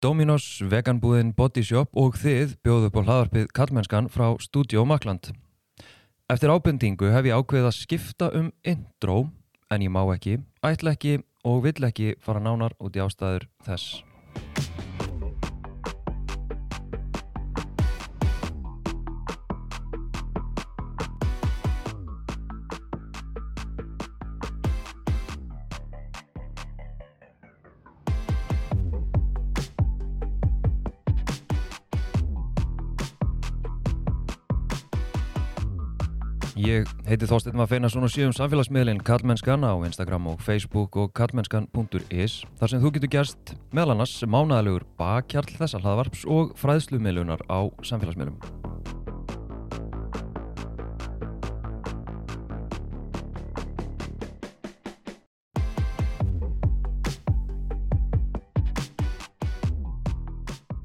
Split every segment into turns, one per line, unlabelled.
Dominos, veganbúðin Body Shop og þið bjóðu upp á hlaðarpið Kallmennskan frá Studio Makland. Eftir ábendingu hef ég ákveðið að skipta um intro en ég má ekki, ætla ekki og vill ekki fara nánar út í ástæður þess. Ég heiti Þorsteinn maður feina svona síðum samfélagsmiðlinn Kallmennskan á Instagram og Facebook og kallmennskan.is þar sem þú getur gerst meðal annars mánæðilegur bakkjarl þessa hlaðvarps og fræðslumiðlunar á samfélagsmiðlum.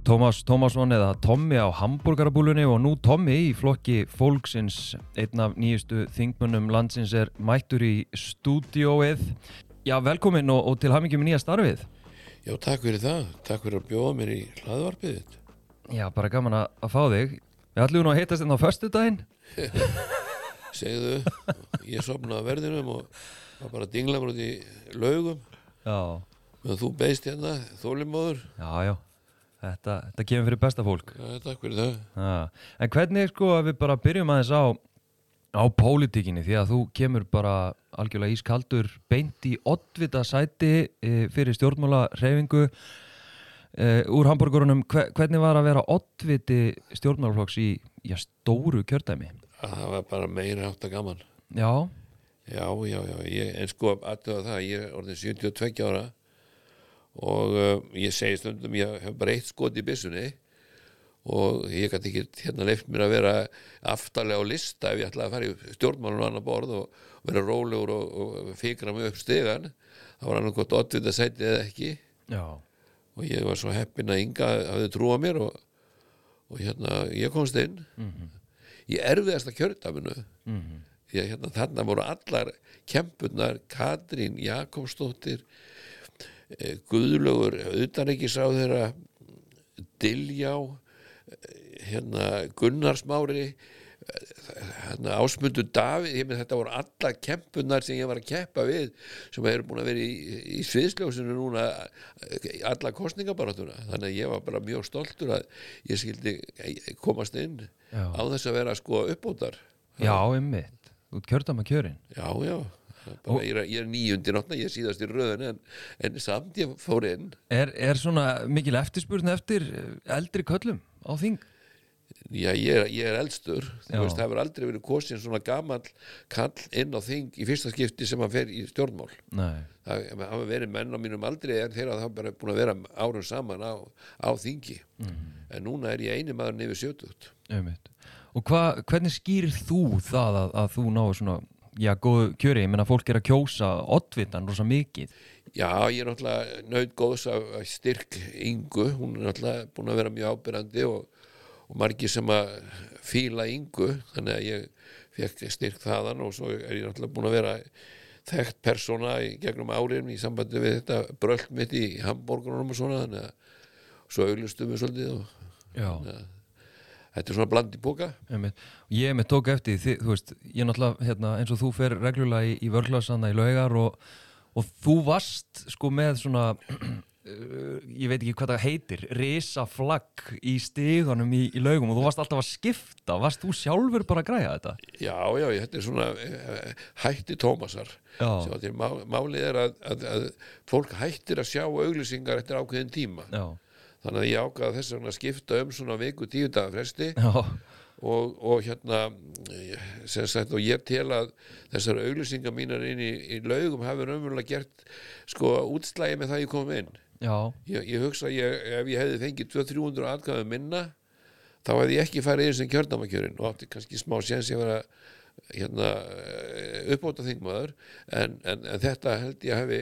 Tómas Tómasson eða Tommi á Hamburgerabúlunni og nú Tommi í flokki fólksins einn af nýjustu þingmunum landsins er mættur í stúdióið Já, velkomin og, og til hafingjum í nýja starfið
Já, takk fyrir það. Takk fyrir að bjóða mér í hlaðvarpið þitt.
Já, bara gaman að, að fá þig Við ætlum nú að heitast inn á föstudaginn
Segðu, ég sopnaði að verðinum og var bara að dingla mér út í laugum.
Já,
Meðan þú beist hérna, þólimóður.
já, já Þetta, þetta kemur fyrir besta fólk
Já, takk fyrir það.
Já. En hvernig sko að við bara byrjum aðeins á á pólitíkinni því að þú kemur bara algjörlega ískaldur beint í oddvita sæti e, fyrir stjórnmála reyfingu e, úr Hamburgurunum Hver, hvernig var að vera oddviti stjórnmálaflokks í já, stóru kjördæmi?
Það var bara meira átt að gaman.
Já,
Já, já, já. Ég, en sko, aðtöða það, ég er orðin 72 ára og uh, ég segi stundum, ég hef bara eitt skot í byssunni og ég gæti ekki hérna leift mér að vera aftarlega á lista ef ég ætlaði að fara í stjórnmálun og annar borð og, vera rólegur og, og fikra mig upp stegan það var annað gott oddvita sæti eða ekki.
Já,
og ég var svo heppin að Inga hafði trúa mér og, og hérna ég komst inn. Erfiðasta kjördaminu ég, hérna, þarna voru allar kempurnar Katrín Jakobsdóttir eh, Guðlaugur utanreikisráðherra Diljá eh, hérna Gunnarsmári hérna Ásmundur Davíð ég með þetta voru alla kempunar sem ég var að keppa við sem eru búin að vera í, í sviðsljósinu núna eh, alla kostningabaratuna þannig að ég var bara mjög stoltur að ég skildi komast inn
Já.
á þess að vera sko uppbótar.
Já, einmitt. Út kjördæma kjörin
já, já bara, ég, er, ég er nýjundi náttúrulega, ég er síðast í röðun en, en samt ég fór inn.
Er, er svona mikil eftirspurn eftir eldri köllum á þing?
Já, ég er, ég er eldstur. Veist, það hefur aldrei verið kosin svona gamall kall inn á þing í fyrsta skipti sem hann fer í stjórnmál.
Nei,
það hafa verið menn á mínum aldrei en þeirra það hafa bara búin að vera árum saman á, á þingi. En núna er ég eini maður nefnir
einmitt. Og hva, hvernig skýrir þú það að, að þú náðu svona, já, góðu kjöri, ég meina fólk er að kjósa oddvitan rosa mikið.
Já, ég er náttúrulega naut góðs af styrk Ingu, hún er náttúrulega búin að vera mjög ábyrrandi og, og margir sem að fíla Ingu, þannig að ég fekk styrk þaðan og svo er ég náttúrulega búin að vera þekkt persóna í gegnum árin í sambandi við þetta brölt mitt í Hamburgunum og svona, þannig að svo auðlustum við svolítið og
Já.
Þetta er svona bland í.
Og Ég með tók eftir, því, þú veist, ég náttúrulega, hérna, eins og þú fer reglulega í, í vörglasanna í laugar og, og þú varst sko með svona, uh, ég veit ekki hvað það heitir, risaflagg í stíðanum í, í laugum og þú varst alltaf að skipta, varst þú sjálfur bara að græja þetta?
Já, já, þetta er svona eh, hætti Tómasar
Já.
sem að til má, málið er að, að, að fólk hættir að sjá auglýsingar eftir ákveðin tíma
Já,
þannig að ég ákvaða þess að skipta um svona viku tíu daga fresti.
Já,
og, og hérna eh, sem sagt og ég tel að þessar auglýsingar mínar inn í, í laugum hafi raunverulega gert sko útslægi með það ég kom inn. Ég, ég hugsa að ég, ef ég hefði fengið 200-300 atkvæðu minna þá hefði ég ekki farið inn sem kjördamakjörin og átti kannski smá séns ég að vera hérna uppbóta þingmaður en, en, en þetta held ég hafi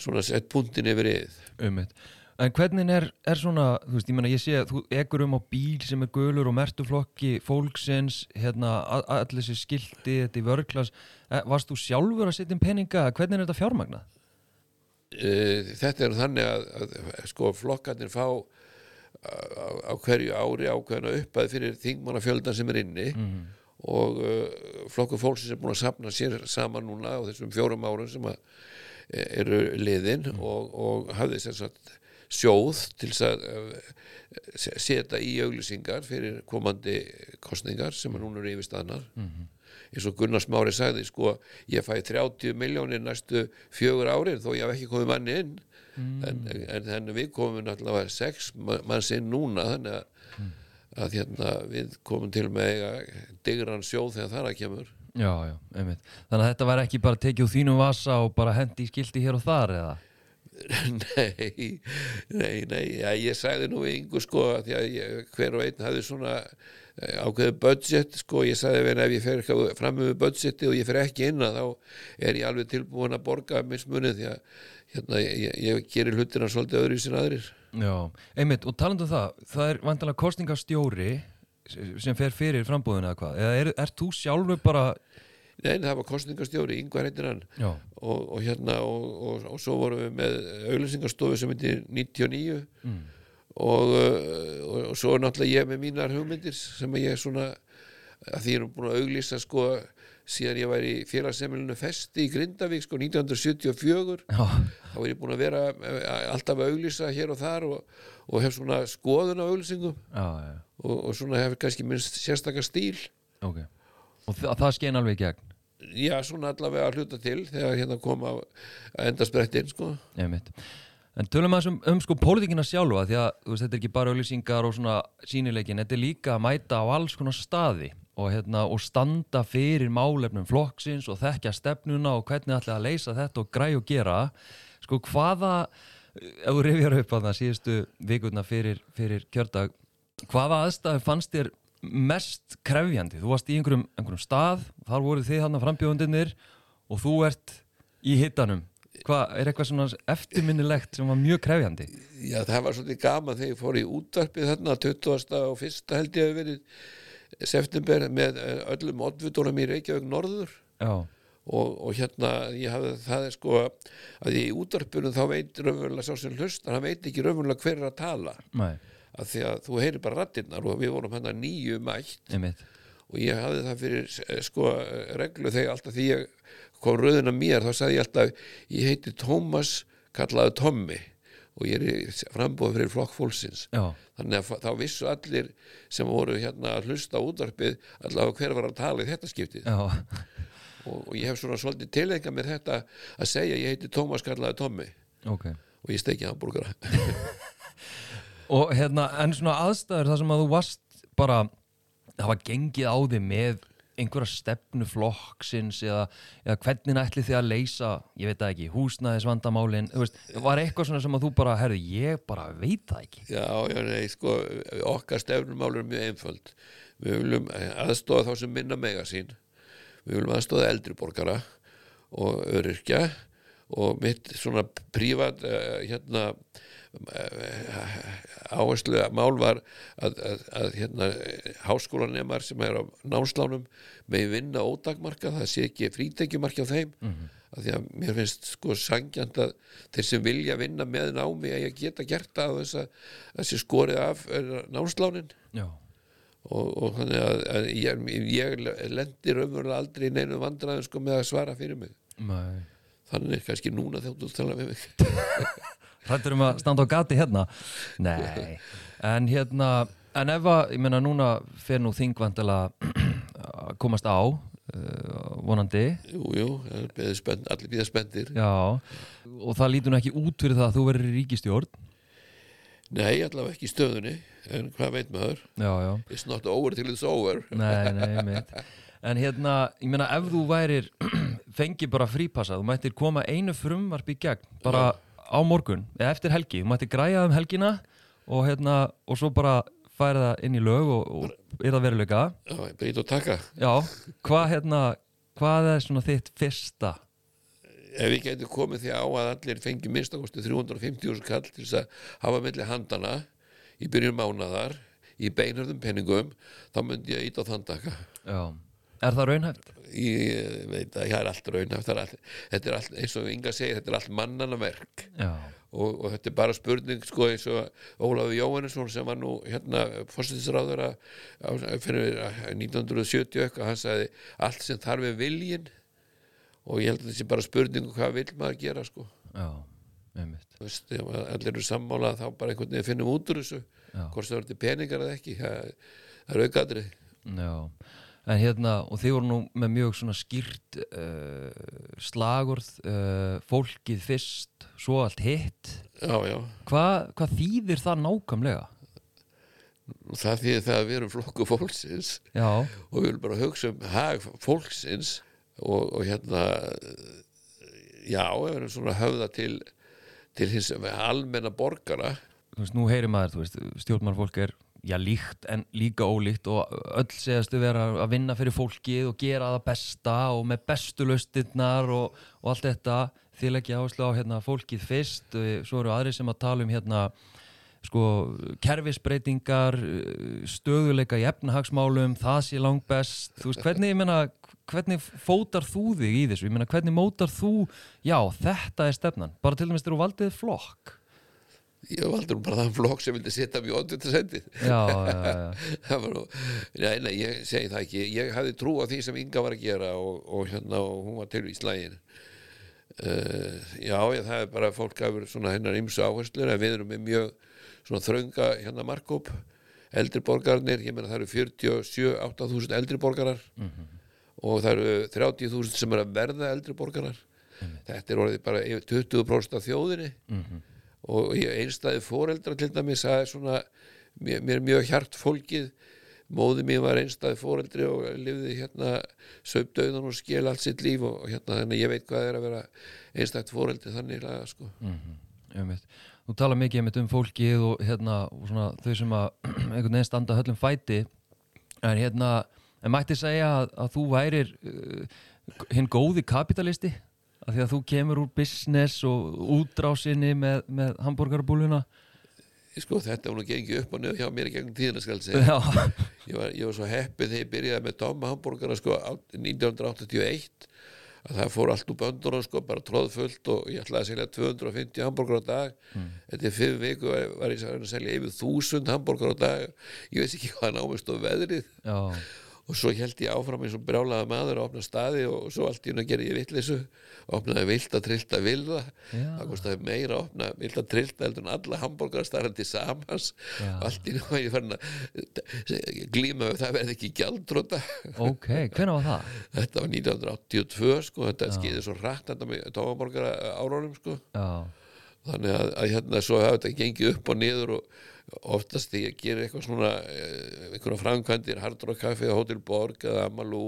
svona sett puntin yfir yð
ummitt. En hvernig er, er svona, þú veist, ég meina ég sé að þú ekur um á bíl sem er gulur og mertuflokki fólksins, hérna allir þessi skilti, þetta í vörglas. Eh, varst þú sjálfur að setja inn peninga hvernig er þetta fjármagnað?
Eh, þetta er þannig að, að sko flokkarnir fá á, á hverju ári ákveðna uppæð fyrir þingmannafjöldan sem er inni og uh, flokkur fólksins er búin að sapna sér saman núna á þessum fjórum árum sem að e, eru liðin og, og hafði sem sagt sjóð til að se- setja í auglýsingar fyrir komandi kostningar sem að núna eru yfirstaðnar. Eins og Gunnar Smári sagði sko, ég fæ 30 miljónir næstu fjögur árin þó ég hef ekki komið manni inn. En, en, en við komum náttúrulega sex ma- manns inn núna þannig að, að hérna, við komum til með eiga digran sjóð þegar þar að kemur.
Já, já, einmitt. Þannig að þetta var ekki bara tekið úr þínum vasa og bara hendi í skilti hér og þar eða?
Nei, nei, nei já, ég sagði nú við yngur sko að ég, hver og einn hafði svona eh, ákveðið budget sko, ég sagði henni ef ég fer eitthvað fram með budgeti og ég fer ekki inn að þá er ég alveg tilbúin að borga mismunið því að hérna, ég, ég gerir hlutina svolítið öðru sem aðrir.
Já, einmitt, og talandu um það, það er vantilega kostningastjóri sem fer fyrir frambúðinu eða hvað, eða er, er þú sjálfur bara,
Nei, það var kostningastjóri, yngvar heitir hann. Og, og hérna og, og, og svo vorum við með auglýsingastofu sem heitir 99
mm.
og, og, og svo náttúrulega ég með mínar hugmyndir sem ég svona að því ég er búin að auglýsa sko síðan ég var í félagsemilinu festi í Grindavík sko 1974
já,
þá er ég búin að vera eh, alltaf að auglýsa hér og þar og, og hef svona skoðun á auglýsingum. Og, og svona hef kannski minnst sérstakar stíl.
Ok. Og það, það skein alveg gegn,
já svona allavega að hluta til þegar hérna kom að enda sprettin sko
einmitt. En tölum að um, um sko pólitíkina sjálfa, því að veist, þetta er ekki bara auðlýsingar og svona sínileikin, þetta er líka að mæta á alls konar staði og, hérna, og standa fyrir málefnum flokksins og þekkja stefnuna og hvernig ætla að leysa þetta og græja og gera. Sko hvaða, ef þú rifjar upp að það síðustu vikurna fyrir, fyrir kjördag, hvaða aðstæðu fannst þér mest krefjandi? Þú varst í einhverjum, einhverjum stað, þar voru þið hann frambjóðundinir og þú ert í hittanum. Hvað, er eitthvað svona eftirminnilegt sem var mjög krefjandi?
Já, það var svolítið gaman þegar ég fór í útvarpið þarna 20. og 1. held ég hefur verið september með eh, öllum oddvitónum í Reykjavík norður og, og hérna ég hafði það er sko að í útvarpinu þá veit raunverulega sá sem hlustar, hann veit ekki raunverulega hver er að tala
nei,
af því að þú heyrir bara rattirnar og við vorum hérna nýju mætt.
Einmitt.
og ég hafði það fyrir eh, sko reglu þegar alltaf því ég kom röðina mér þá sagði ég alltaf ég heiti Tómas kallaði Tommi. Og ég er í frambúð fyrir flokk fólksins.
Já,
þannig að þá vissu allir sem voru hérna að hlusta á útvarpið allavega hver var að tala í þetta skiptið.
Já,
og, og ég hef svona svolítið tilenga mér þetta að segja ég heiti Tómas kallaði Tommi.
Ok.
og ég steiki hambúrgara
Og hérna, en svona aðstæður þar sem að þú varst bara, það var gengið á þig með einhverja stefnu flokksins eða, eða hvernig ætli þið að leysa, ég veit það ekki, húsnæðisvandamálin, þú veist, var eitthvað svona sem að þú bara, herðu, ég bara veit það ekki.
Já, já, nei, sko okkar stefnumál er mjög einföld. Við viljum aðstóða þá sem minna mega sín. Við viljum aðstóða eldri borgara og öryrkja og mitt svona prívat uh, hérna áherslu mál var að, að, að hérna háskólanemar sem er á námslánum með vinna ódagmarka, það sé ekki frítekjumarki á þeim af því að mér finnst sko sangjant að þeir sem vilja vinna með námi að ég geta gert það þess að þessi skorið af eh, námslánin.
Já,
og, og þannig að, að ég, ég lendir umverulega aldrei í neinu vandræðum sko með að svara fyrir mig.
Nei.
Þannig kannski núna þegar þú tala við mig.
Hrættur um að standa á gati hérna? Nei, en hérna, en ef að, ég meina núna fer nú þingvandilega að komast á, uh, vonandi,
Jú, jú, spennt, allir býða spenntir.
Já, og það lítur nú ekki út fyrir það að þú verður í ríkistjórn.
Nei, allavega ekki í stöðunni en hvað veit maður?
Já, já,
It's not over till it's over.
Nei, nei, mitt. En hérna, ég meina, ef þú værir, fengi bara frípassa, þú mættir koma einu frumvarp í gegn, bara á morgun, eða eftir helgi, þú mættir græja um helgina og hérna, og svo bara færa það inn í lög og, og er það veruleika.
Já, brýt og taka
Já, hvað hérna, hvað er svona þitt fyrsta?
Ef við getum komið því á að allir fengi minnstakosti 350 kall til þess að hafa melli handana í byrjun mánaðar í beinarðum penningum þá myndi ég ít á þann taka
Já, Er það raunhæft?
ég veit að það er allt raunhæft er allt, þetta er allt, eins og Inga segir þetta er allt mannana verk
Já,
og, og þetta er bara spurning sko eins og Ólafur Jóhannesson sem var nú hérna fórsættisráður fyrir 1970 eitthvað, hann sagði allt sem þarf er viljin og ég held að þetta sé bara spurning um hvað vil maður gera sko.
Já, einmitt.
Þú veist, ef allir eru sammála þá bara einhvern veginn finnum út úr þessu hvort það verður peningar eða ekki það, það er aukaðri
Já, en hérna og þið voru nú með mjög svona skýrt uh, slagurð uh, fólkið fyrst, svo allt hitt.
Já, já,
Hva, hvað þýðir það nákvæmlega?
það þýðir það að við erum flokku fólksins.
Já,
og við viljum bara hugsa um hag fólksins og, og hérna já, við erum svona höfða til til hins almenna borgara.
Þú veist, nú heyrir maður, þú veist, stjórnmálfólk er já, líkt en líka ólíkt og öll segastu vera að vinna fyrir fólkið og gera það besta og með bestu laustirnar og, og allt þetta. Þið leggja áherslu á hérna fólkið fyrst. Svo eru aðri sem að tala um hérna sko kerfisbreytingar stöðuleika í efnahagsmálum það sé langt best. Veist, hvernig, ég meina, hvernig fótar þú þig í þessu, ég meina, hvernig mótar þú? Já, þetta er stefnan. Bara til dæmis þú valdið flokk
ég valdur bara þann flokk sem vildi setja mjög óttið til sendið
já, já, já,
það var nú, nei, nei, ég segi það ekki. Ég hafði trú á því sem Inga var að gera og, og hérna, og hún var til í slægin uh, já, ég, það er bara fólk svona hennar ymsu áherslur við erum með mjög svona þrönga hérna markóp eldri borgarnir, ég meina það eru 47-8.000 eldri borgarar og það eru 30.000 sem er að verða eldri borgarar. Þetta er orðið bara yfir 20% af þjóðinni og einstæði fóreldra til dæmis er svona mér, mér mjög hjart fólkið. Móði mér var einstæði fóreldri og lifði hérna söpdauðan og skil allt sitt líf og, hérna þannig að ég veit hvað er að vera einstætt fóreldri þannig laga sko.
Einmitt. Þú tala mikið um fólkið og hérna og svona þau sem að einhvern veginn standa höllum fæti. En hérna, en mætti segja að, að þú værir uh, hinn góði kapitalisti af því að þú kemur úr business og útrásinni með, með hambúrgarbúluna
sko þetta nú gengið upp og niður hjá mér í gegnum tíðina skal segja. Ég var, ég var svo heppið þegar ég byrjaði með Tomma hambúrgara sko á- 1981 að það fór allt úr böndunum sko bara tróðfullt og ég ætlaði að selja 250 hambúrgar á dag. Þetta er fimm viku var, var ég að selja yfir 1000 hambúrgar á dag. Ég veist ekki hvað námist og veðrið.
Já,
og svo held ég áfram eins og brjálaða maður að opna staði og svo allt í hún að gera ég vitleysu opnaði vilt að trillta vilða það kostaði meira að opna vilt að trillta heldur en alla hambúrgar starrandi samans.
Já.
allt í hún að ég fann að glíma við það verði ekki gjaldróta
ok, hvenær var það?
þetta var 1982 sko. Þetta skeiði svo rætt þetta með tómaborgara árónum sko.
Já,
þannig að, að hérna svo hafa þetta gengið upp og niður og oftast þegar ég gerir eitthvað svona eh, einhverja framkvæmdir, Hard Rock Café og Hotel Borg eða Amalú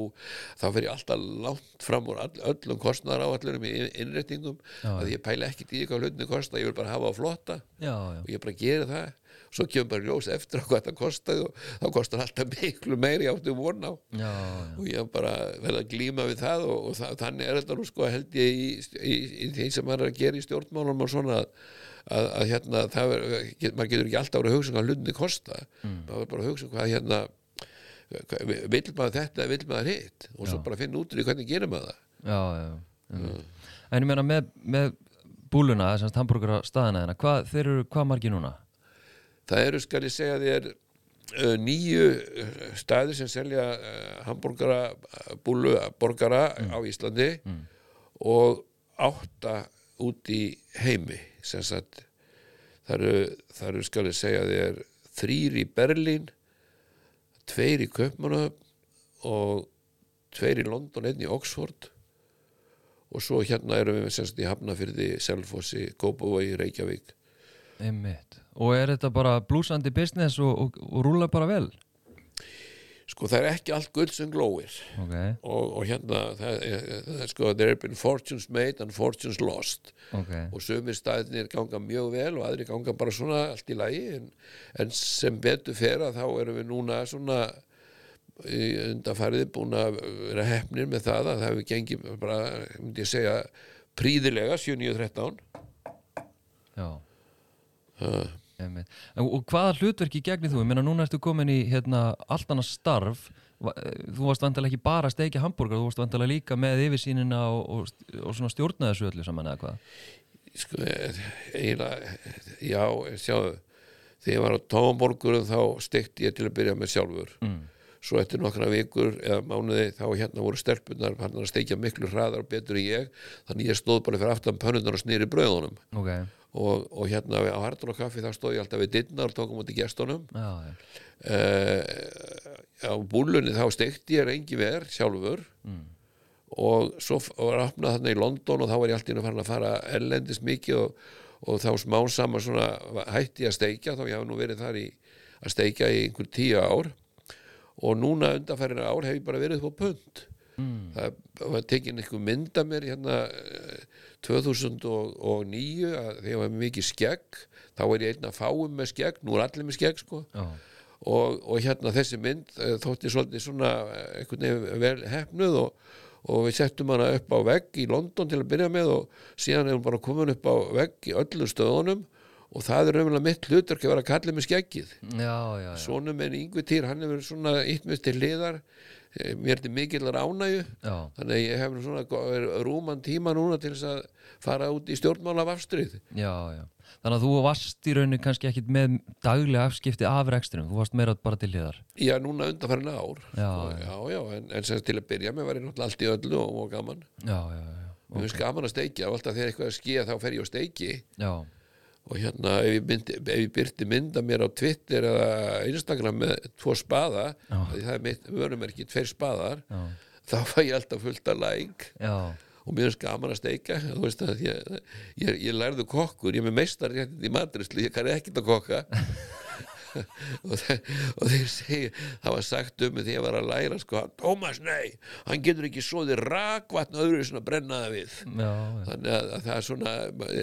þá fer ég alltaf langt fram úr all, öllum kostnar áallurum í innréttingum að ég pæla ekkit í eitthvað hlutni kosta ég vil bara hafa á flotta
já, já,
og ég bara gera það. Svo kemur bara ljós eftir á hvað þetta kostaði og þá kostar alltaf miklu meiri áttu von á.
Já, já.
og ég bara verið að glíma við það og, og það, þannig er þetta nú sko held ég í, í, í því sem maður er að gera í stjórnmálum og svona að, að, að hérna það er, get, maður getur ekki alltaf að hugsa um hvað hlutinni kosta. Maður er bara að hugsa um hvað hérna vill maður þetta eða vill maður hitt? Og svo bara finna út því hvernig gerir maður það.
Já, já, já. En ég meina með, með búluna, þessast hambúrgara staðina þeirna, hvað, þeir eru hvað margir núna?
það eru skal ég segja þér uh, nýju staði sem selja uh, hambúrgara uh, búlu borgara á Íslandi og átta út í heimi sem sagt það eru, það eru skal ég segja þér þrýr í Berlín tveir í Kaupmannahöfn og tveir í London, einn í Oxford og svo hérna erum við sem sagt í Hafnafyrði, Selfossi, Kópavogi, Reykjavík
Einmitt. Og er þetta bara blúsandi business og, og, og rúla bara vel?
Sko það er ekki allt gull sem glóir.
Ok,
og, og hérna það, er- það er sko there have been fortunes made and fortunes lost.
Ok,
og sumir staðinir ganga mjög vel og aðri ganga bara svona allt í lagi. En, en sem betur fer að þá erum við núna svona í undanfærið búin að vera hefnir með það að það hefur gengið bara, myndi ég segja príðilega 7-9-13
já. Einmitt. Og hvaða hlutverki gegnir þú? Ég meina, núna ertu komin í hérna, allt annað starf Va- þú varst vantilega ekki bara að steikja hambúrgar, þú varst vantilega líka með yfirsýnina og, og, og svona stjórnaði þessu öllu saman eða hvað
sko, eiginlega já, sjáðu þegar ég var á tómborgurum þá stekti ég til að byrja með sjálfur
mm.
svo eftir nokkra vikur eða mánuði þá hérna voru stelpunar hann að steikja miklu hraðar og betur en ég þannig ég stóð bara fyrir aftan pönnunar og snýri bröðunum
ok,
og, og hérna á Hardur og kaffi þá stóð ég alltaf við dittnar og tókum út í gestunum.
Já,
uh, á búlunni þá steikti ég engi ver sjálfur.
Mm.
og svo var opnað þarna í London og þá var ég alltaf farin að fara erlendis mikið og, og þá smá saman svona hætti ég að steikja þá ég hafa nú verið þar í að steikja í einhver tíu ár. Og núna undanfærin ár hef ég bara verið upp á pund
Mm.
það var tekin einhver mynd af mér hérna eh, 2009 að þegar ég var mikið skegg. Þá er ég einn að fáum með skegg nú er allir með skegg sko.
Já,
og, og hérna þessi mynd eh, þótti svolítið svona eh, einhvern veginn vel hefnuð og, og við settum hana upp á vegg í London til að byrja með og síðan er hún bara komin upp á vegg í öllum stöðunum og það er raunverulega mitt hlutverk að vera kallið með skeggið. Sónum en yngvi týr, hann hefur svona ítt með til hliðar. Eh, mér er til mikillar ánægju.
Já.
þannig að ég hef svona rúman tíma núna til þess að fara út í stjórnmála af afstrið
Já, já. Þannig að þú varst í rauninni kannski ekkit með daglega afskipti af rekstrinum, þú varst meira bara til hliðar.
Já, núna undanfærin ár.
Já,
Sko, já, já, en, en sem til að byrja með var ég náttúrulega allt í öllu og, og gaman.
Já, já, já.
Mér finnst gaman að steikja. Og alltaf þegar eitthvað er að skýja þá fer ég á steiki.
Já,
og hérna ef ég, myndi, ef ég byrti mynda mér á Twitter eða Instagram með tvo spaða það er mitt vörumerki tveir spaðar
já,
þá fæ ég alltaf fullt að like.
Já,
og mér finnst gaman að steika þú veist að ég, ég, ég lærðu kokkur ég er með meistar í matrislu ég kann ekkert að kokka og, og þeir segi það var sagt um því ég var að læra sko, Tómas, nei, hann getur ekki svoðið rakvatn öðru svona brennaða við.
Já,
þannig að, að það er svona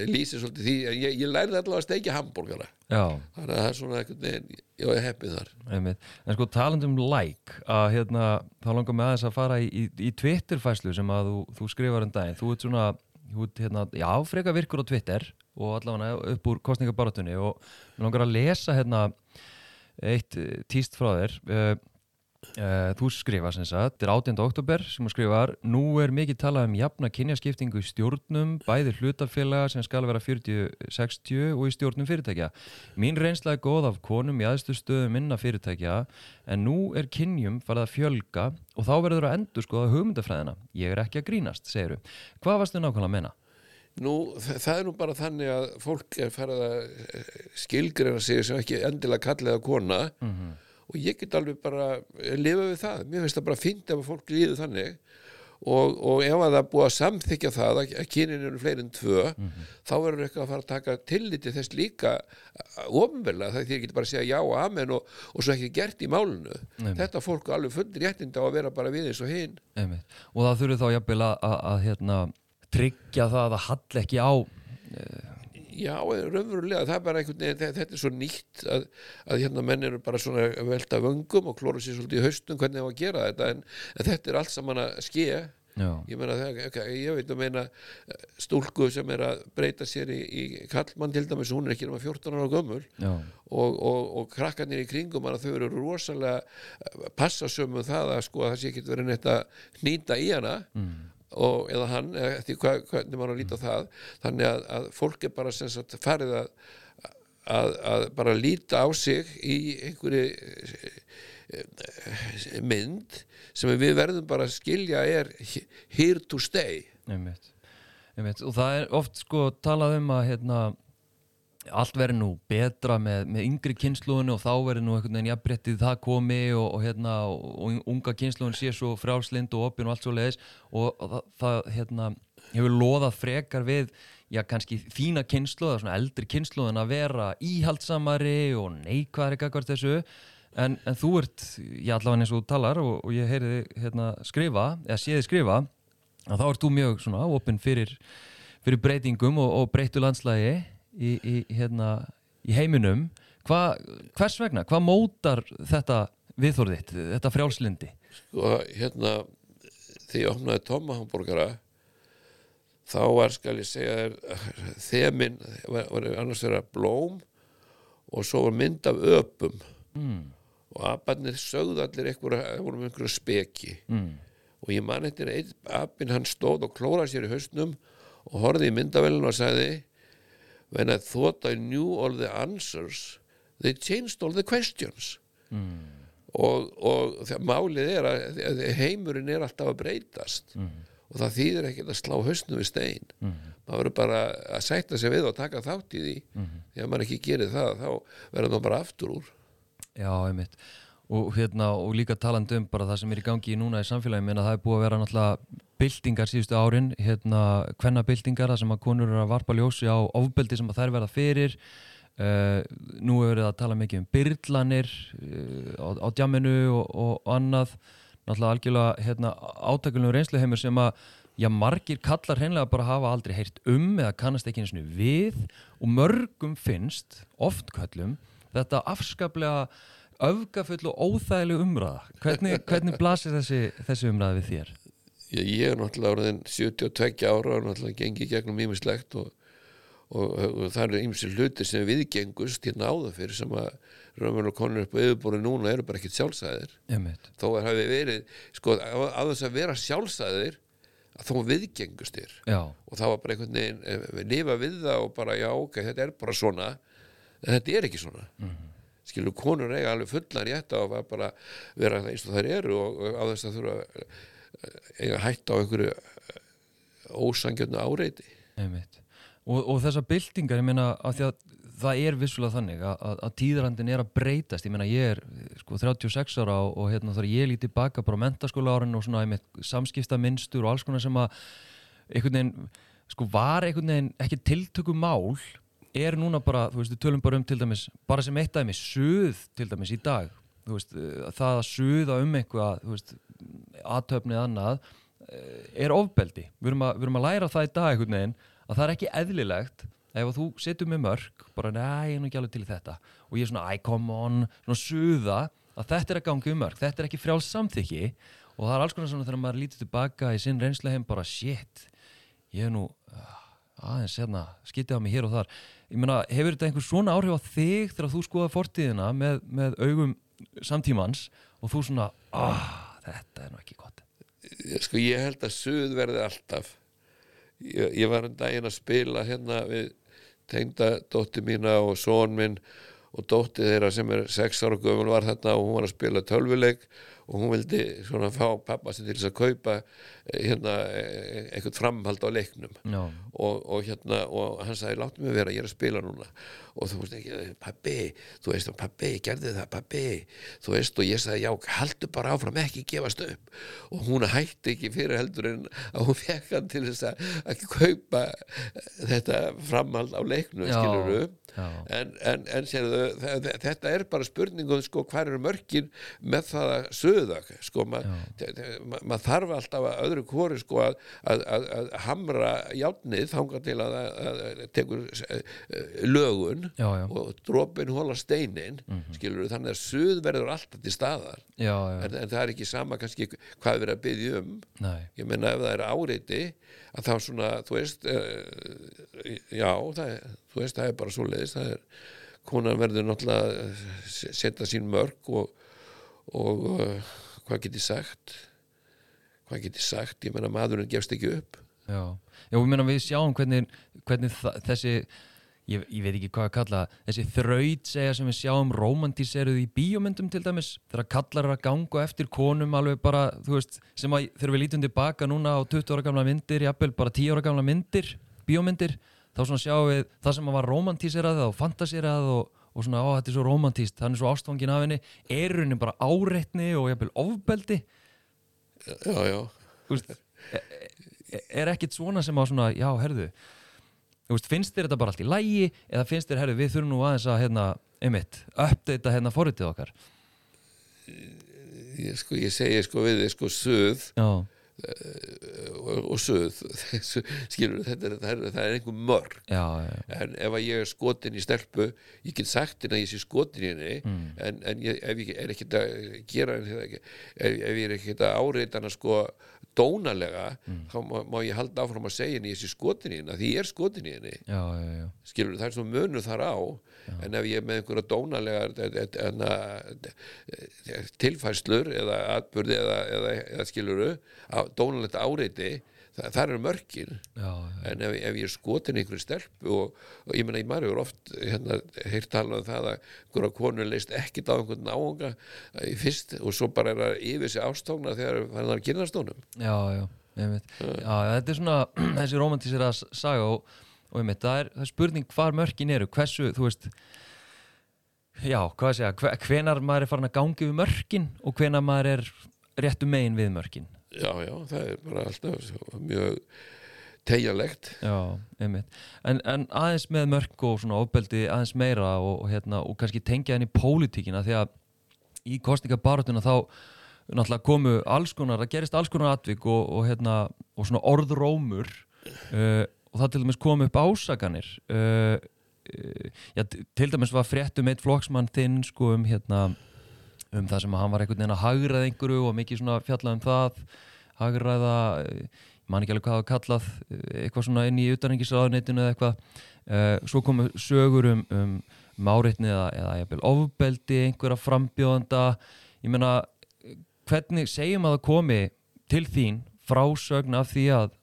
lýsir svolítið því, ég, ég lærði allavega að steikja hambúrgara. Þannig að það er svona veginn, ég var heppið þar.
Einmitt. En sko talandi um like, að hérna, þá langar mig aðeins að fara í, í, í Twitter-fæslu sem að þú, þú skrifar um daginn. Þú ert svona, þú ert hérna, já, freka virkur á Twitter og allavega upp úr kostningabarátunni og mér langar að lesa hérna eitt eh, tíst frá þér. Uh, Uh, þú skrifar sem sagt, þetta er 18. oktober sem þú skrifar, nú er mikið talað um jafna kynjaskiptingu í stjórnum bæði hlutafélaga sem skal vera 40-60 og í stjórnum fyrirtækja mín reynsla er góð af konum í aðstu stöðum minna fyrirtækja en nú er kynjum farið að fjölga og þá verður að endur skoða hugmyndafræðina ég er ekki að grínast, segiru hvað varstu nákvæmlega að menna?
Nú, þa- það er nú bara þannig að fólk er farið að eh, skilgreina sig sem ekki endilega kalliða kona.
Mm
og ég get alveg bara lifa við það, mér finnst það bara fínt ef fólk líður þannig. Og, og ef að það búið að samþykja það að, kynin eru fleiri en tvö þá verður eitthvað að fara að taka tilliti þess líka ofinverlega það því að geta bara að segja já og amen og, og svo ekki gert í málunu
Nei.
þetta fólk alveg fundir réttinda á að vera bara við eins og hinn
og það þurfi þá jafnvel að, að, að hérna, tryggja það að hall ekki á
Já, raunverulega, það er bara einhvern veginn, þe- þetta er svo nýtt að, að hérna menn eru bara svona að velta vöngum og klóra sér svolítið í haustum hvernig það var að gera þetta en, en þetta er allt saman að ske.
Já,
ég meina það, ég veit að meina eh, stúlku sem er að breyta sér í, í kallmann til dæmis, hún er ekki nema 14 ára gömul
já,
og, og, og krakkarnir í kringum hana, þau eru rosalega eh, passasömu um það að sko að það sé ekki verið neitt að hnýta í hana.
Mm.
Og, eða hann, eða eftir hva, hvernig maður að líta á það þannig að, að fólk er bara sem sagt farið að, að, að bara líta á sig í einhverju eh, mynd sem við verðum bara að skilja er here to stay
einmitt. Einmitt. og það er oft sko talað um að hérna, allt verður nú betra með, með yngri kynsluðinu og þá verður nú einhvern veginn jafnbrettið það komi og, og, hérna, og unga kynsluðin sé svo frjálslind og opin og allt svo leiðis og það, það hérna, hefur loðað frekar við já kannski þína kynsluð svona eldri kynsluðin að vera íhaldsamari og neikvæðari gagvart þessu. En, en þú ert, ég allavega eins og þú talar og, og ég heyri þig hérna, skrifa eða séði skrifa að þá ert þú mjög svona opinn fyrir, fyrir breytingum og breytu landslægi í, í, hérna, í heiminum Hva, hvers vegna, hvað mótar þetta viðþórðitt, þetta frjálslindi
sko hérna þegar ég opnaði Tóma Hamburgara þá var skal ég segja þér þemin var, var annars vera blóm og svo var mynd af öpum
mm.
og abarnir sögðu allir eitthvað, með einhverju speki
mm.
og ég man eftir einn apinn hann stóð og klóraði sér í hausnum og horfði í myndavélinu og sagði when I thought I knew all the answers they changed all the questions. Og, og það, málið er að að heimurinn er alltaf að breytast. Og það þýðir ekkert að slá hausnum við stein. Maður verður bara að sætta sig við og taka þátt í því. Því að maður ekki gerir það þá verður maður bara aftur úr.
Já, einmitt. Og, hérna, og líka talandi um bara það sem er í gangi núna í samfélagi minna það er búið að vera náttúrulega byltingar síðustu árin hérna hvenna byltingar það sem að konur eru að varpa ljósi á ofbeldi sem að þær verða fyrir. Uh, nú hefur verið að tala mikið um byrlanir uh, á, á djamminu og, og, annað. Náttúrulega algjörlega hérna, átakulum reynsluheimur sem að já, margir kallar hreinlega bara hafa aldrei heyrt um eða kannast ekki eins og við og mörgum finnst, oft kallum þetta afskaplega öfgafull og óþægileg umræða. Hvernig, hvernig blasir þessi, þessi umræða við þér?
Ég, ég er náttúrulega orðin 72 ára og náttúrulega gengi gegnum ímislegt og, og, og það eru ýmsi hluti sem viðgengust hérna áður fyrir sem að raunverulega konur upp á yfirbúri núna eru bara ekkert sjálfsæðir þó að hafi verið sko á þess að vera sjálfsæðir að þó viðgengust þér og það var bara einhvern veginn eh, lifa við það og bara já ok, þetta er bara svona en þetta er ekki svona. Mm -hmm. skilur konur eiga alveg fullan rétt á að bara vera það eins og þær eru og, og á þess að þurfa eiga hætt á einhverju ósangjörnu áreiti.
Og, og þessar byltingar, ég meina að að það er vissulega þannig að, að, tíðrandin er að breytast, ég meina ég er sko 36 ára og, og hérna þar ég lítið baka bara á mentaskóla árin og svona einmitt samskipta minnstur og alls konar sem að einhvern veginn, sko var einhvern veginn ekki tiltöku mál er núna bara, þú veist, við tölum bara um til dæmis bara sem eitt dæmis, suð til dæmis í dag, þú veist, eh, það að suða um eitthvað, þú veist aðtöfnið annað eh, er ofbeldi, við erum, að, við erum að læra það í dag einhvern veginn, að það er ekki eðlilegt ef þú setur með mörg bara, næ, ég er nú ekki alveg til þetta. Og ég er svona, æ, come on, svona suða að þetta er að ganga um mörg, þetta er ekki frjáls samþykki. Og það er alls konar svona þegar maður lítið tilbaka í sinn reynsleheim bara, shit ég er nú uh, aðeins, hérna, skitið á mig hér og þar. Ég meina, hefur þetta einhver svona áhrif á þig þegar þú skoða fortíðina með, með augum samtímans og þú svona, ah, þetta er nú ekki gott.
Sko ég held að suð verði alltaf. Ég, ég var um daginn að spila hérna við tengda dótti mína og són minn og dótti þeirra sem er sex ára gömul var þarna og hún var að spila tölvuleik og hún vildi svona fá pappa sem til þess að kaupa eh, hérna eh, eitthvað framhald á leiknum.
Já,
og, og hérna og hann sagði láttu mig vera, ég er að spila núna. Og þú veist ekki, pabbi þú veist, pabbi, gerði það, pabbi. Þú veist, og ég sagði, já, haldu bara áfram ekki gefast upp. Og hún hætti ekki fyrir heldur en að hún fekk hann til þess að, að kaupa þetta framhald á leiknum
Já,
skilurðu.
já.
en, en, en sérðu, þetta er bara spurningum sko, hvað eru mörkin með það að söða sko, maður ma, ma þarf alltaf að öðru hvori sko, að, að, að, að hamra játnið þanga til að, tekur eh, lögun
Já, já.
og dropin hóla steinin skilur þannig að söð verður alltaf til staðar.
Já,
en, en það er ekki sama kannski hvað er verið að byggja um.
Nei.
Ég meina ef það er áreiti að þá svona, þú veist uh, já, það þú veist það er bara svo leiðist, það er konan verður náttúrulega að setja sín mörg og, og uh, hvað get ég sagt? Hvað get ég sagt, ég meina maðurinn gefst ekki upp.
Já, já við meina við sjáum hvernig, hvernig þessi ég, ég veit ekki hvað að kalla þessi þraut segja sem við sjáum romantíseruð í bíómyndum til dæmis þegar kallar að ganga eftir konum alveg bara, þú veist, sem að þegar við lítum tilbaka núna á 20 ára gamla myndir jafnvel bara 10 ára gamla myndir, bíómyndir þá svona sjáum við það sem að var romantíserað og fantasírað og, og svona, ó, þetta er svo romantíst, hann er svo ástfangin af henni. Er henni bara áreitni og jafnvel ofbeldi?
Já, já,
Þú veist, er, er ekkit svona sem að svona, já, herðu veist, finnst þér þetta bara allt í lægi eða finnst þér, herðu, við þurfum nú aðeins að hérna, einmitt, uppdata hérna forritið okkar?
Ég, sko, ég segi sko við þið sko söð
já,
og, og suð. Skilur þetta er, það er, það er einhver mörg.
Já, já,
en ef að ég er skotin í stelpu ég get sagt henni að ég sé skotin í henni
Mm.
en, en ég, ef ég er ekkert að gera ef, ef ég er ekkert að áreita hana sko dónalega
Mm.
þá má, má ég halda áfram að segja henni ég sé skotin í henni því ég er skotin í henni.
Já,
skilur það er svona munur þar á en ef ég er með einhverja dónalega tilfæslur eða atbyrði eða, eða, eða skilur dónalegt áreiti það, það eru mörkin.
Já, já.
en ef, ef ég er skotin einhverju stelpu og, og ég meina, ég maður hefur oft hérna, heyrt tala um það að einhverja konu leist ekkit á einhvern náunga í fyrst og svo bara er að yfir sig ástókna þegar hann er að kynastónum
Já, já, ég veit já, þetta er svona þessi romantísera saga og, og veit, það er, það er spurning hvar mörkin eru, hversu, þú veist já, hvað að segja hve, hvenar maður er farin að gangi við mörkin og hvenar maður er réttu megin við mörkin?
Já, já, það er bara alltaf mjög tegjalegt
Já, einmitt. En, en aðeins með mörk og svona ofbeldi aðeins meira og, og, hérna, og kannski tengja henni í pólitíkina því að í kostningabaratuna þá náttúrulega komu alls konar, það gerist alls konar atvik og, og, hérna, og svona orðrómur uh, og það til dæmis kom upp ásakanir uh, uh, já, til dæmis var fréttum eitt flokksmann þinn sko um hérna um það sem að hann var einhvern veginn að hagraða einhverju og mikið svona fjallað um það hagraða, ég man ekki alveg hvað var kallað eitthvað svona inn í utanengisraðuneytinu eða eitthvað. Uh, svo komu sögur um, um máritni eða, eða jafnvel ofbeldi einhverja frambjóðanda ég meina, eh, hvernig segjum að það komi til þín frásögn af því að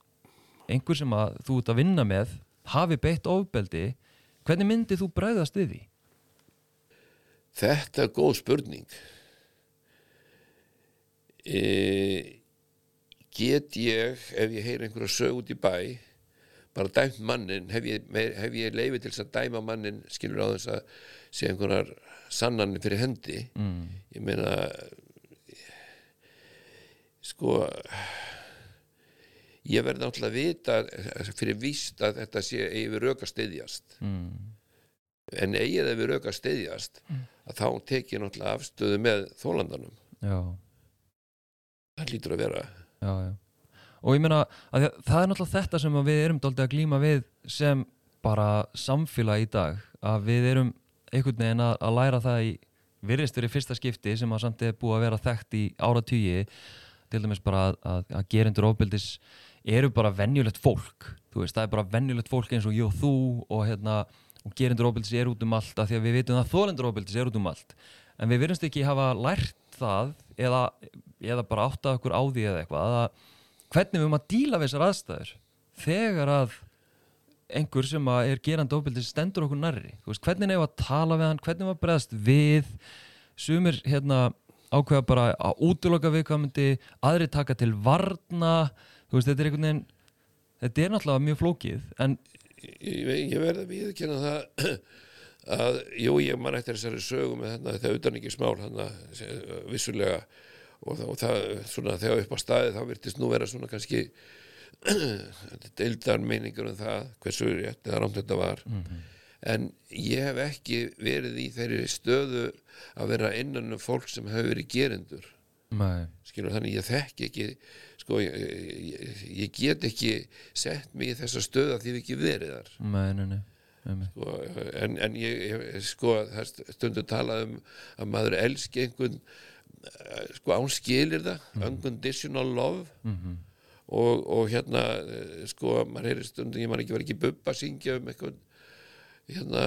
einhver sem að þú ert að vinna með hafi beitt ofbeldi hvernig myndið þú bregðast við því?
Þetta er góð spurning e, Get ég ef ég heyri einhverja sög út í bæ bara dæmt mannin hef ég, ég leifi til þess að dæma mannin skilur á þess að sé einhverjar sannanir fyrir hendi
Mm.
ég meina sko ég verði náttúrulega að vita fyrir víst að þetta sé yfir rauk að styðjast.
Mm.
en eigið ef við rauk að styðjast að þá tek ég náttúrulega afstöðu með þólandanum.
Já,
það lítur að vera.
Já, já. Og ég meina að það er náttúrulega þetta sem við erum dálítið að glíma við sem bara samfélag í dag að við erum einhvern veginn að, að læra það í virðist verið fyrsta skipti sem að samt er búið að vera þekkt í áratugi til dæmis bara að, að, að gerendur ofbeldis eru bara venjulegt fólk veist, það er bara venjulegt fólk eins og ég og þú og hérna og gerendur ofbeldis er út um allt af því að við vitum að þólendur ofbeldis er út um allt. En við virðumst ekki hafa lært það eða, eða bara áttað okkur á því eða eitthvað að hvernig við erum að díla við þessar aðstæður þegar að einhver sem er gerandi ofbeldis stendur okkur nærri. Veist, hvernig er að tala við hann, hvernig er að bregðast við? Sumir hérna ákveða bara að útiloka viðkvæmundi aðri taka til varna veist, þetta er einhvern veginn þetta er náttúrulega mjög flókið en
ég, ég verði að viðkynna það að, jú, ég man eftir þessari sögu með þarna, þetta utan ekki smál hana, vissulega og, og það, svona, þegar upp á staði þá virtist nú vera svona kannski deildar meiningur um það hversu rétt eða rámt þetta var. En ég hef ekki verið í þeirri stöðu að vera innan um fólk sem hefur verið gerendur.
Nei.
skilur þannig ég þekki ekki sko ég, ég, ég get ekki sett mig í þessa stöða því við ekki verið þar.
Nei, nei, nei,
sko, en, en ég, sko stundu talað um að maður elski einhvern eh, sko án skilir það unconditional love.
Mm
og, og hérna eh, sko maður heyri stundum, ég man ekki var ekki bubba að syngja um eitthvað hérna,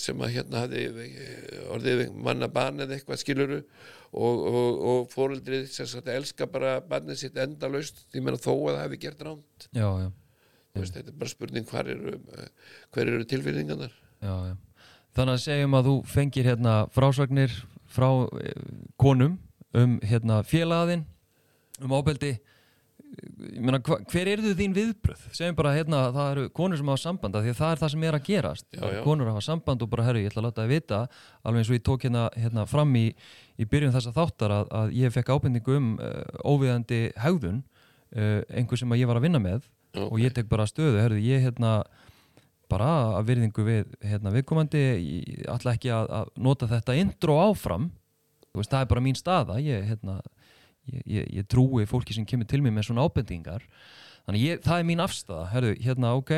sem að hérna eh, orðið manna barn eða eitthvað skiluru og, og, og fóreldrið sem sagt elska bara barnið sitt endalaust. Því menn þó að það hefði gert ránt
Já, já,
veist, þetta er bara spurning eru, eh, hver eru tilfinningarnar.
Já, Þannig að segjum að þú fengir hérna frásagnir frá eh, konum um hérna félagðinn um ábeldi ég meina, hver eru þín viðbröð? Segjum bara hérna að það eru konur sem hafa samband því að það er það sem er að gerast
Já, já.
konur hafa samband og bara herru, ég ætla að láta það vita alveg eins og ég tók hérna, hérna fram í, í byrjun þessa þáttar að, að ég fekk ábendingu um uh, óviðandi hegðun uh, einhver sem ég var að vinna með
Ok.
og ég tek bara stöðu, herru, ég hérna bara að virðingu við hérna viðkomandi, ég ætla ekki að, að nota þetta intro áfram veist, það er bara mín staða ég, hérna, ég, ég, ég trúi fólki sem kemur til mig með svona ábendingar. Þannig ég, það er mín afstæða herru, hérna ok,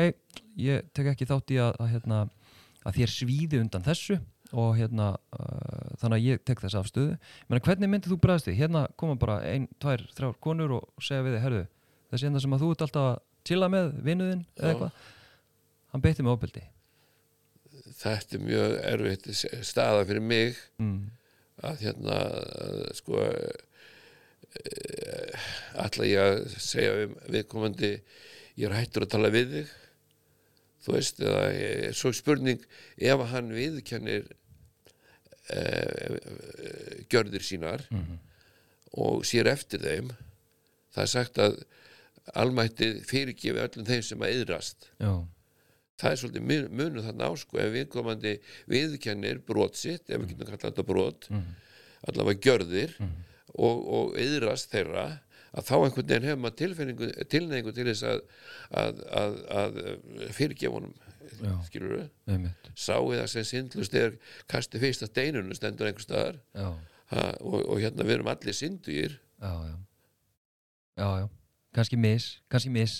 ég tek ekki þátt í að, að, hérna, að þér svíði undan þessu og hérna uh, þannig að ég tek þess afstöðu. Menn hvernig myndið þú bregðast því, hérna koma bara ein, tvær, þrjár konur og segja við þig herru, þessi enda sem að þú ert alltaf að chilla með vinuðinn eða eitthvað hann beitti með ofbeldi.
Þetta er mjög erfitt staða fyrir mig
mm.
að hérna sko ætla ég að segja um viðkomandi ég er hættur að tala við þig þú veist, eða eh, svo spurning ef hann viðkennir eh, gjörðir sínar og sér eftir þeim það er sagt að almættið fyrirgefi öllum þeim sem að yðrast það er svolítið mun- munur þarna á sko ef viðkomandi viðkennir brot sitt ef við getum kallað þetta brot allavega gjörðir og, og yðrast þeirra að þá einhvern veginn hefur maður tilneigingu til þess að, að, að, að
Já.
skilur við, sáu það sem syndlust er kasti fyrst að steinunum stendur einhver staðar. Ha, og, og hérna við erum allir syndugir.
Já, já. Já, já, kannski mis kannski mis.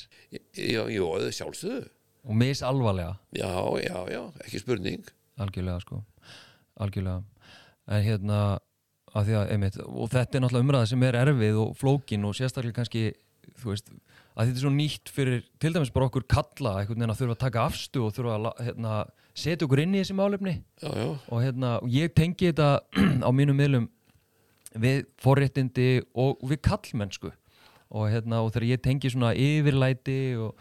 Já, já, sjálfsögðu.
Og mis alvarlega.
Já, já, já, ekki spurning.
Algjörlega sko. Algjörlega. En hérna að því að, einmitt, og þetta er náttúrulega umræða sem er erfið og flókin og sérstaklega kannski þú veist, að þetta er svo nýtt fyrir til dæmis bara okkur kalla einhvern veginn að þurfa að taka afstu og þurfa að hérna, setja okkur inn í þessi málefni.
Já, já,
og hérna, og ég tengi þetta á mínum miðlum við forréttindi og við kallmennsku og hérna, og þegar ég tengi svona yfirlæti og,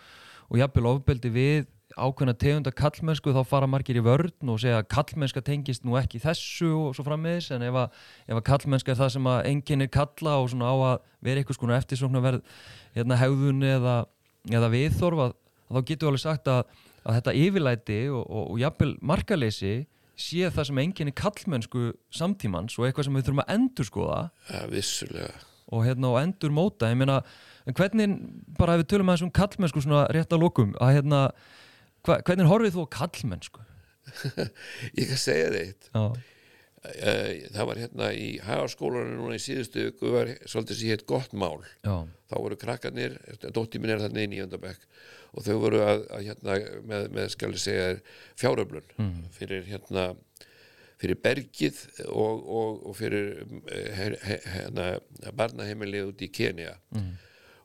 og jafnvel ofbeldi við ákveðna tegunda kallmennsku þá fara margir í vörn og segja að kallmennska tengist nú ekki þessu og svo frammiðis en ef að, ef að kallmennska er það sem að enginn er kalla og svona á að vera eitthvað skona eftirsóknar verð hérna, hegðun eða, eða viðþorf að, að þá getur við alveg sagt að, að þetta yfirlæti og, og, og jafnvel markaleysi sé það sem enginn er kallmennsku samtímans og eitthvað sem við þurfum að endurskoða.
Ja, vissulega.
Og, hérna, og endur móta ég meina, en hvernig bara ef við tölum aðeins um kallmennsku svona rétt að lokum að hérna, hva, hvernig horfið þú á kallmennsku?
ég kan segja þitt
Já,
Eh, það var hérna í hagaskólanum núna í síðustu viku var svolítið sem hétt gott mál.
Já,
þá voru krakkarnir, dóttir minn er þarna í Jöndabæk og þau voru að, að hérna með, með skal ég segja fjáröflun fyrir hérna fyrir bergið og, og, og fyrir eh, hérna barnaheimilið út í Kenya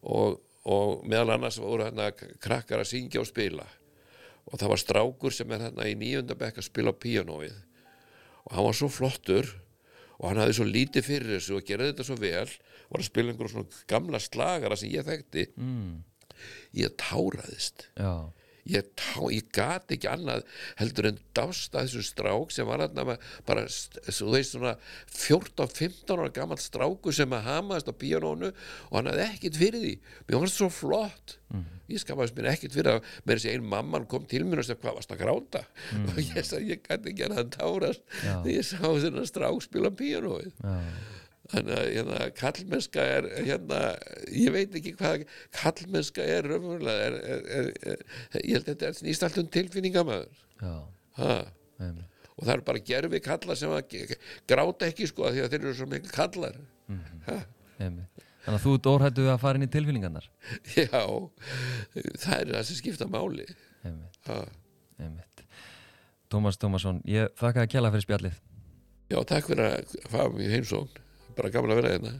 og, og meðal annars voru hérna krakkar að syngja og spila og það var strákur sem er hérna í nýjöndabæk að spila á píanóið. Og hann var svo flottur og hann hafði svo lítið fyrir þessu og gerði þetta svo vel var að spila einhverjum svona gamla slagara sem ég þekkti.
Mm,
ég táraðist.
Já,
ég, ég gat ekki annað heldur en dást að þessu strák sem var hann bara, þú veist svona 14-15 ára gammal stráku sem að hamaðist á píanónu og hann hafði ekkit fyrir því. Mér fannst svo flott. Ég skamaðist mér ekkit fyrir að með þessi ein mamman kom til mér og sagði hvað varst að gráta? Og ég sagði ég gæti ekki að hann tárast þegar ég sá þennan strák spila píanóið.
Já,
þannig að hérna, kallmennska er hérna, ég veit ekki hvað kallmennska er raunverulega er, er, er, ég held að þetta er snýst allt um
einmitt.
og það er bara gerfi kallar sem að gráta ekki sko því að þeir eru svo mikil kallar ha.
einmitt. Þannig að þú við að fara inn í tilfinningarnar?
Já, það er það sem skipta máli.
Tómas Tómasson, ég þakka að kjalla fyrir spjallið.
Já, takk fyrir að fá mér heimsókn bara gaman að vera hérna